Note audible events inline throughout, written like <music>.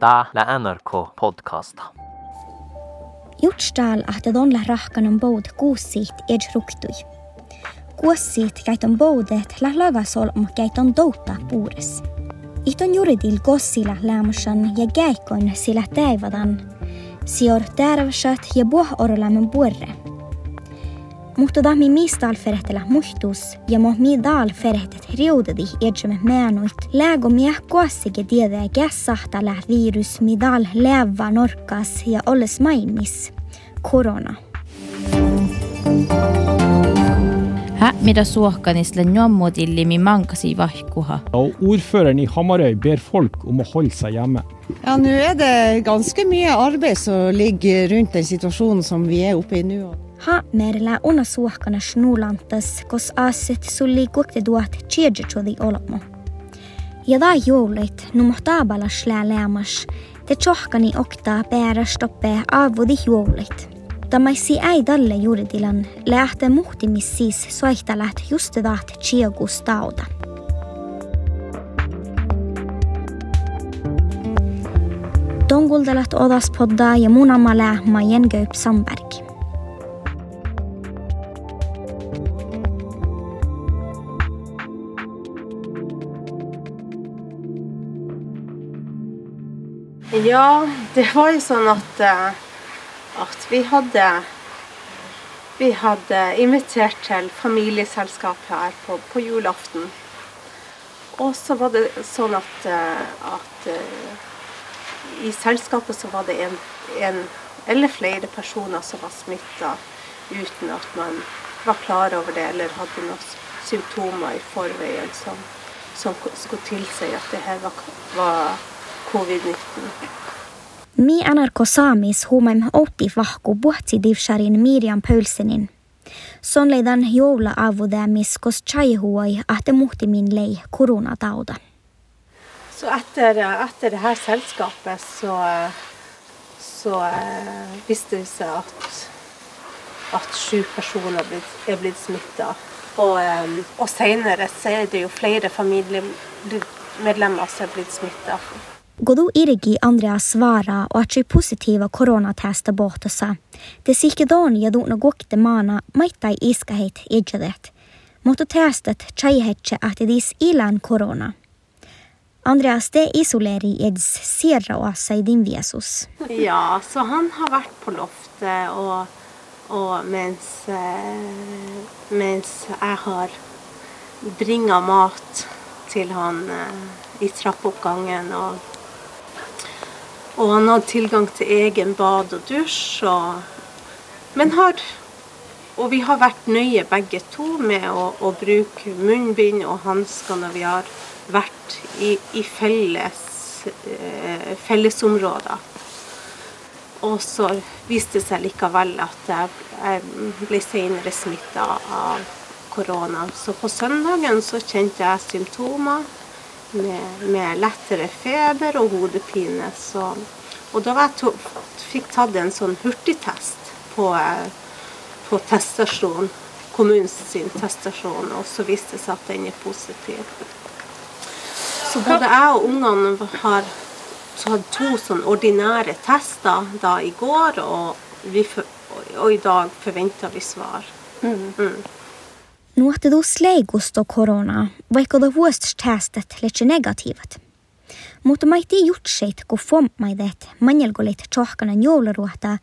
Tää lä NRK podcasta. Jutstal ahte donla rahkanon boud kuussiit ed ruktui. Kuussiit käiton boudet la lagasolm käiton douta puures. Ihton juridil gossila lämsan ja käikon sillä täivadan. Sior tärvsat ja buah orlamen puerre. Mutta tahmi mistal ferehtela muhtus ja mo mi dal ferehtet riudedi edjeme määnuit. Lägo mieh kuossike tiedä kässahtala virus mi dal leva norkas ja olles mainis. Korona. Hä, mida suohkanisle njommodillimi mankasi vahkuha. Og ordføreren i Hamarøy ber folk om å holde seg hjemme. Ja, Nå er det ganske mye arbeid som ligger rundt den situasjonen som vi er oppe i nå. Ha merla ona suhkana snulantas, kos asset sulli kuokte duat tjejetuoli olmo. Ja da joulet numo taabalas lääleamas, te tjohkani okta päärä stoppe aavudi joulet. Tamaisi ei dalle juridilan, lähte muhtimis siis soihtalat just vaat tjejegus tauda. Donguldelat odas ja munamale majen Göp Ja, det var jo sånn at, eh, at vi hadde Vi hadde invitert til familieselskap her på, på julaften. Og så var det sånn at, eh, at eh, i selskapet så var det en, en eller flere personer som var smitta uten at man var klar over det eller hadde noen symptomer i forveien som, som skulle tilsi at det her var, var covid-19. Mi NRK Samis huumaim outti vahku puhtsi divsharin Miriam Son leidan joula avudemis kos chaihuoi ahte muhtimin lei koronatauda. Så etter, etter det her selskapet så, så eh, viste det seg at, at sju personer er blitt, er blitt smitta. Og, eh, og senere så er det jo flere familiemedlemmer som er blitt smitta. Godu irgi Andrea svara och att positiva coronatesta bortosa. Det sikedon ja duna gokte mana maittai iskaheit idjadet. Mutta testet chaihetche att dis ilan korona. Andreas, det isolerer eds sierra oasa i din Jesus. Ja, så han har vært på loftet, og, og mens, eh, mens jeg har bringa mat til han eh, i trappeoppgangen og og han hadde tilgang til egen bad og dusj. Og, men har Og vi har vært nøye begge to med å, å bruke munnbind og hansker når vi har vært i, i felles, eh, fellesområder. Og så viste det seg likevel at jeg, jeg ble senere smitta av korona. Så på søndagen så kjente jeg symptomer med, med lettere feber og hodepine. Så, og da jeg to, fikk tatt en sånn hurtigtest på, på teststasjonen, kommunens teststasjon, og så viste det seg at den er positiv. Så både jeg og ungene har tatt to sånn ordinære tester da i går, og, vi, og i dag forventer vi svar. Mm. Mm. Nuotte du sleigusto korona, vaikka da vuostestestet letse negatiivat. Mutta maiti jutseit, kun fommaidet manjelgolit tjohkanan jouluruota,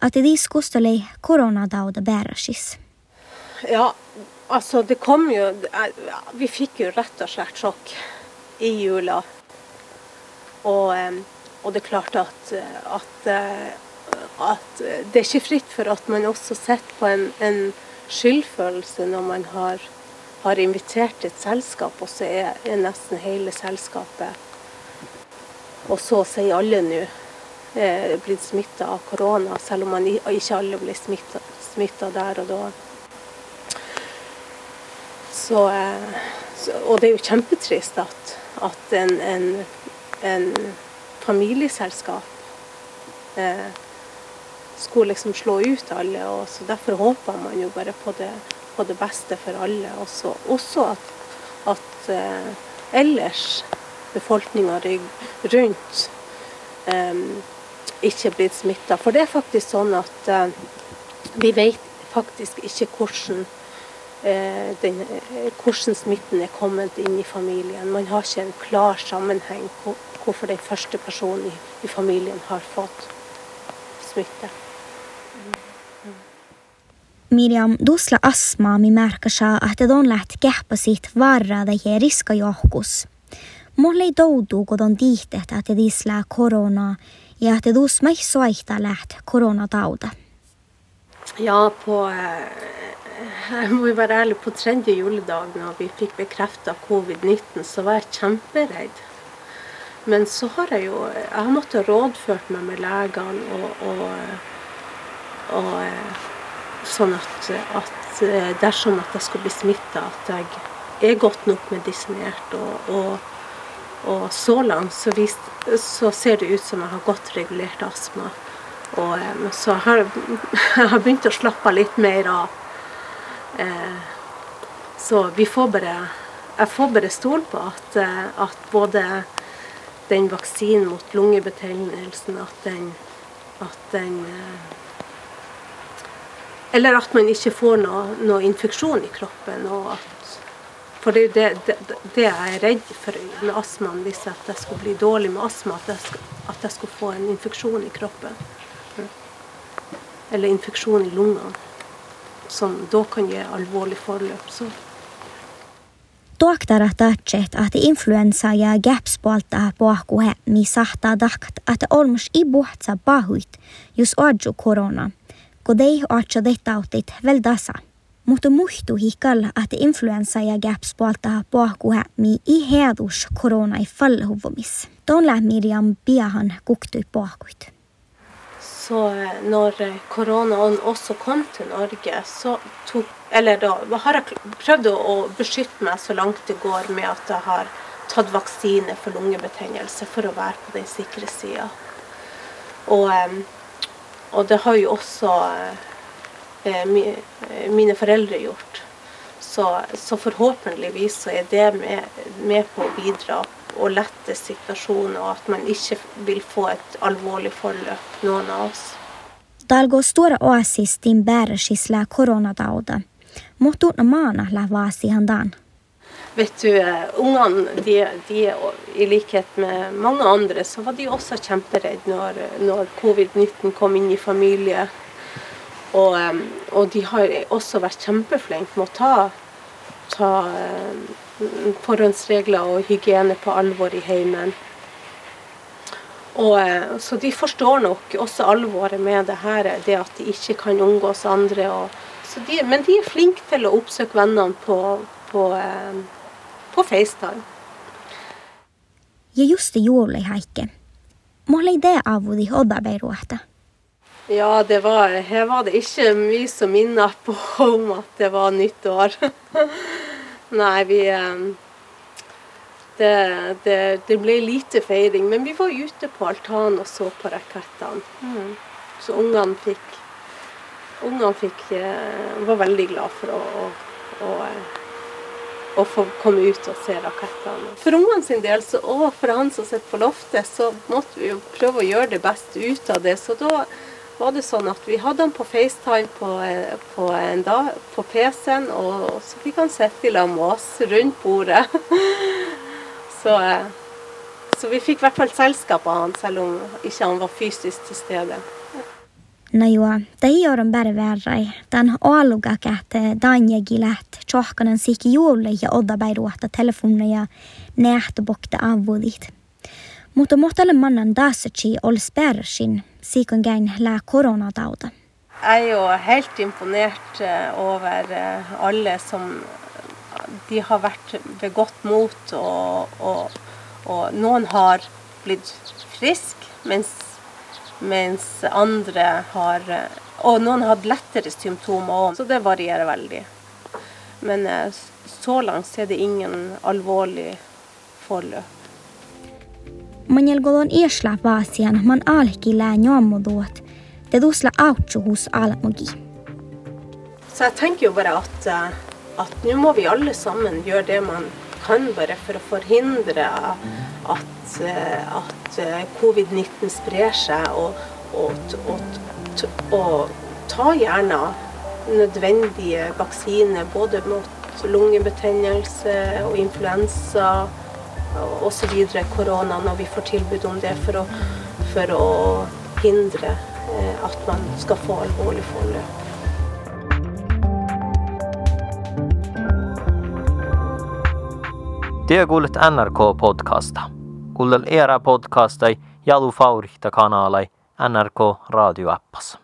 at de skustolei koronadauda bærasis. Ja, altså det kom jo Vi fikk jo rett og slett sjokk i jula. Og, og det er klart at, at, at det er ikke fritt for at man også sitter på en, en skyldfølelse når man har, har invitert et selskap, og så er, er nesten hele selskapet Og så sier alle nå er blitt smitta av korona, selv om man ikke alle ble smitta der og da. Så, så, og det er jo kjempetrist at, at en, en, en familieselskap eh, skulle liksom slå ut alle. og så Derfor håper man jo bare på det, på det beste for alle. Også, også at, at eh, ellers befolkninga rundt eh, ikke blitt smitta. For det er faktisk sånn at eh, vi vet faktisk ikke hvordan, eh, den, hvordan smitten er kommet inn i familien. Man har ikke en klar sammenheng hvor, hvorfor den første personen i, i familien har fått smitte. Että don läht kähpasit varrada ja riska johkus. Mulle ei toudu, kun on tiihtet, että disla korona ja että dus mai soihta läht koronatauta. Ja, på eh, <laughs> Jeg må jo være ærlig, på tredje juledag når vi fikk bekrefta covid-19, så var jeg kjemperedd. Men så har jeg jo Jeg har måttet rådført meg med legene og, og, og eh, sånn at, at eh, dersom at jeg skulle bli smitta, at jeg er godt nok medisinert. Og, og, og så langt så, vis, så, ser det ut som jeg har godt regulert astma. Og så så har <laughs> jeg har begynt å slappe litt mer av. Eh, så vi får bare Jeg får bare stole på at, at både den vaksinen mot lungebetennelsen, at den, at den eller at man ikke får noe, noe infeksjon i kroppen. At, for det er jo det, det, jeg er redd for med astmaen, hvis jeg skulle bli dårlig med astma, at jeg, at jeg skulle få en infeksjon i kroppen. Eller infeksjon i lungene, som da kan gi alvorlig forløp. Så. doktor tatset, että influensa ja gapspolta pohkuhe, mi sahtaa dakt, että olmus i buhtsa pahuit, jos odju korona – kun dei oatsa dettautit veldasa. Mutta muhtu hikal, että influensa ja gaps puolta pohkuha mi i hedus korona i fallhuvumis. Tonla Miriam Biahan kuktui pohkuit. Så eh, når koronaen også kom til Norge, så tok Eller da har jeg prøvd å beskytte meg så langt det går med at jeg har tatt vaksine for lungebetennelse for å være på den sikre sida. Og og det har jo også eh, mine foreldre gjort. Så, så, forhåpentligvis så er det med, med, på å bidra og lette situasjonen, og at man ikke vil få et alvorlig forløp, noen av oss. Talgo stora skisle bäräsisla koronatauta, ordne maana la vaasihan dan. Vet du, eh, Ungene de, de, i likhet med mange andre, så var de også kjemperedde når, når covid-19 kom inn i familie. Og, eh, og, de har også vært kjempeflinke med å ta, ta eh, forhåndsregler og hygiene på alvor i heimen. Og, så de forstår nok også alvoret med det her, det at de ikke kan omgås andre. Og, de, men de er flinke til å oppsøke vennene på, på på FaceTime. Ja just juuri Heikki. Mulla ei det avudi odabeiruota. Ja, det var, her var det ikke mye som minnet på om at det var nyttår. <laughs> Nei, vi det, det, det, ble lite feiring, men vi var ute på altanen og så på rakettene. Mm. Så ungene fikk Ungene fikk, eh, var veldig glad for å, å, å å få komme ut og se rakettene. For ungene sin del, så, og for han som sitter på loftet, så måtte vi jo prøve å gjøre det beste ut av det. Så da var det sånn at vi hadde han på FaceTime på, på, på PC-en, og så fikk han sitte i lag med oss rundt bordet. <laughs> så, så, vi fikk i hvert fall selskap av han, selv om ikke han var fysisk til stede. Najua, gjør on bare verrai. Tän aalugakähte danjegilät, tjohkanan siki juulle ja odda bairuota telefoneja nähtobokta avudit. Mutta mohtalle mannan dasetsi ol spersin, sikon gein lää koronatauta. Jeg er jo helt imponert eh, over eh, alle som De har vært begått mot, og, og, og noen har blitt friske, mens mens andre har Og noen har hatt lettere symptomer òg, så det varierer veldig. Men eh, så langt er det ingen alvorlig forløp. Manjelgolon iesla vaasian man alki lää nyomuduot, te dusla autsu hos almogi. Så jeg tenker jo bare at, eh, at nå må vi alle sammen gjøre det man kan bare for å forhindre at, eh, at eh, covid-19 sprer seg, og, og, og, og ta gjerne nødvendige vaksiner både mot lungebetennelse og influensa osv. korona når vi får tilbud om det, for å, for å hindre eh, at man skal få alvorlig forløp. Det Te kuulet NRK-podcasta. Kuunnel era podcastai Jalu Faurihta kanalai NRK radioappas.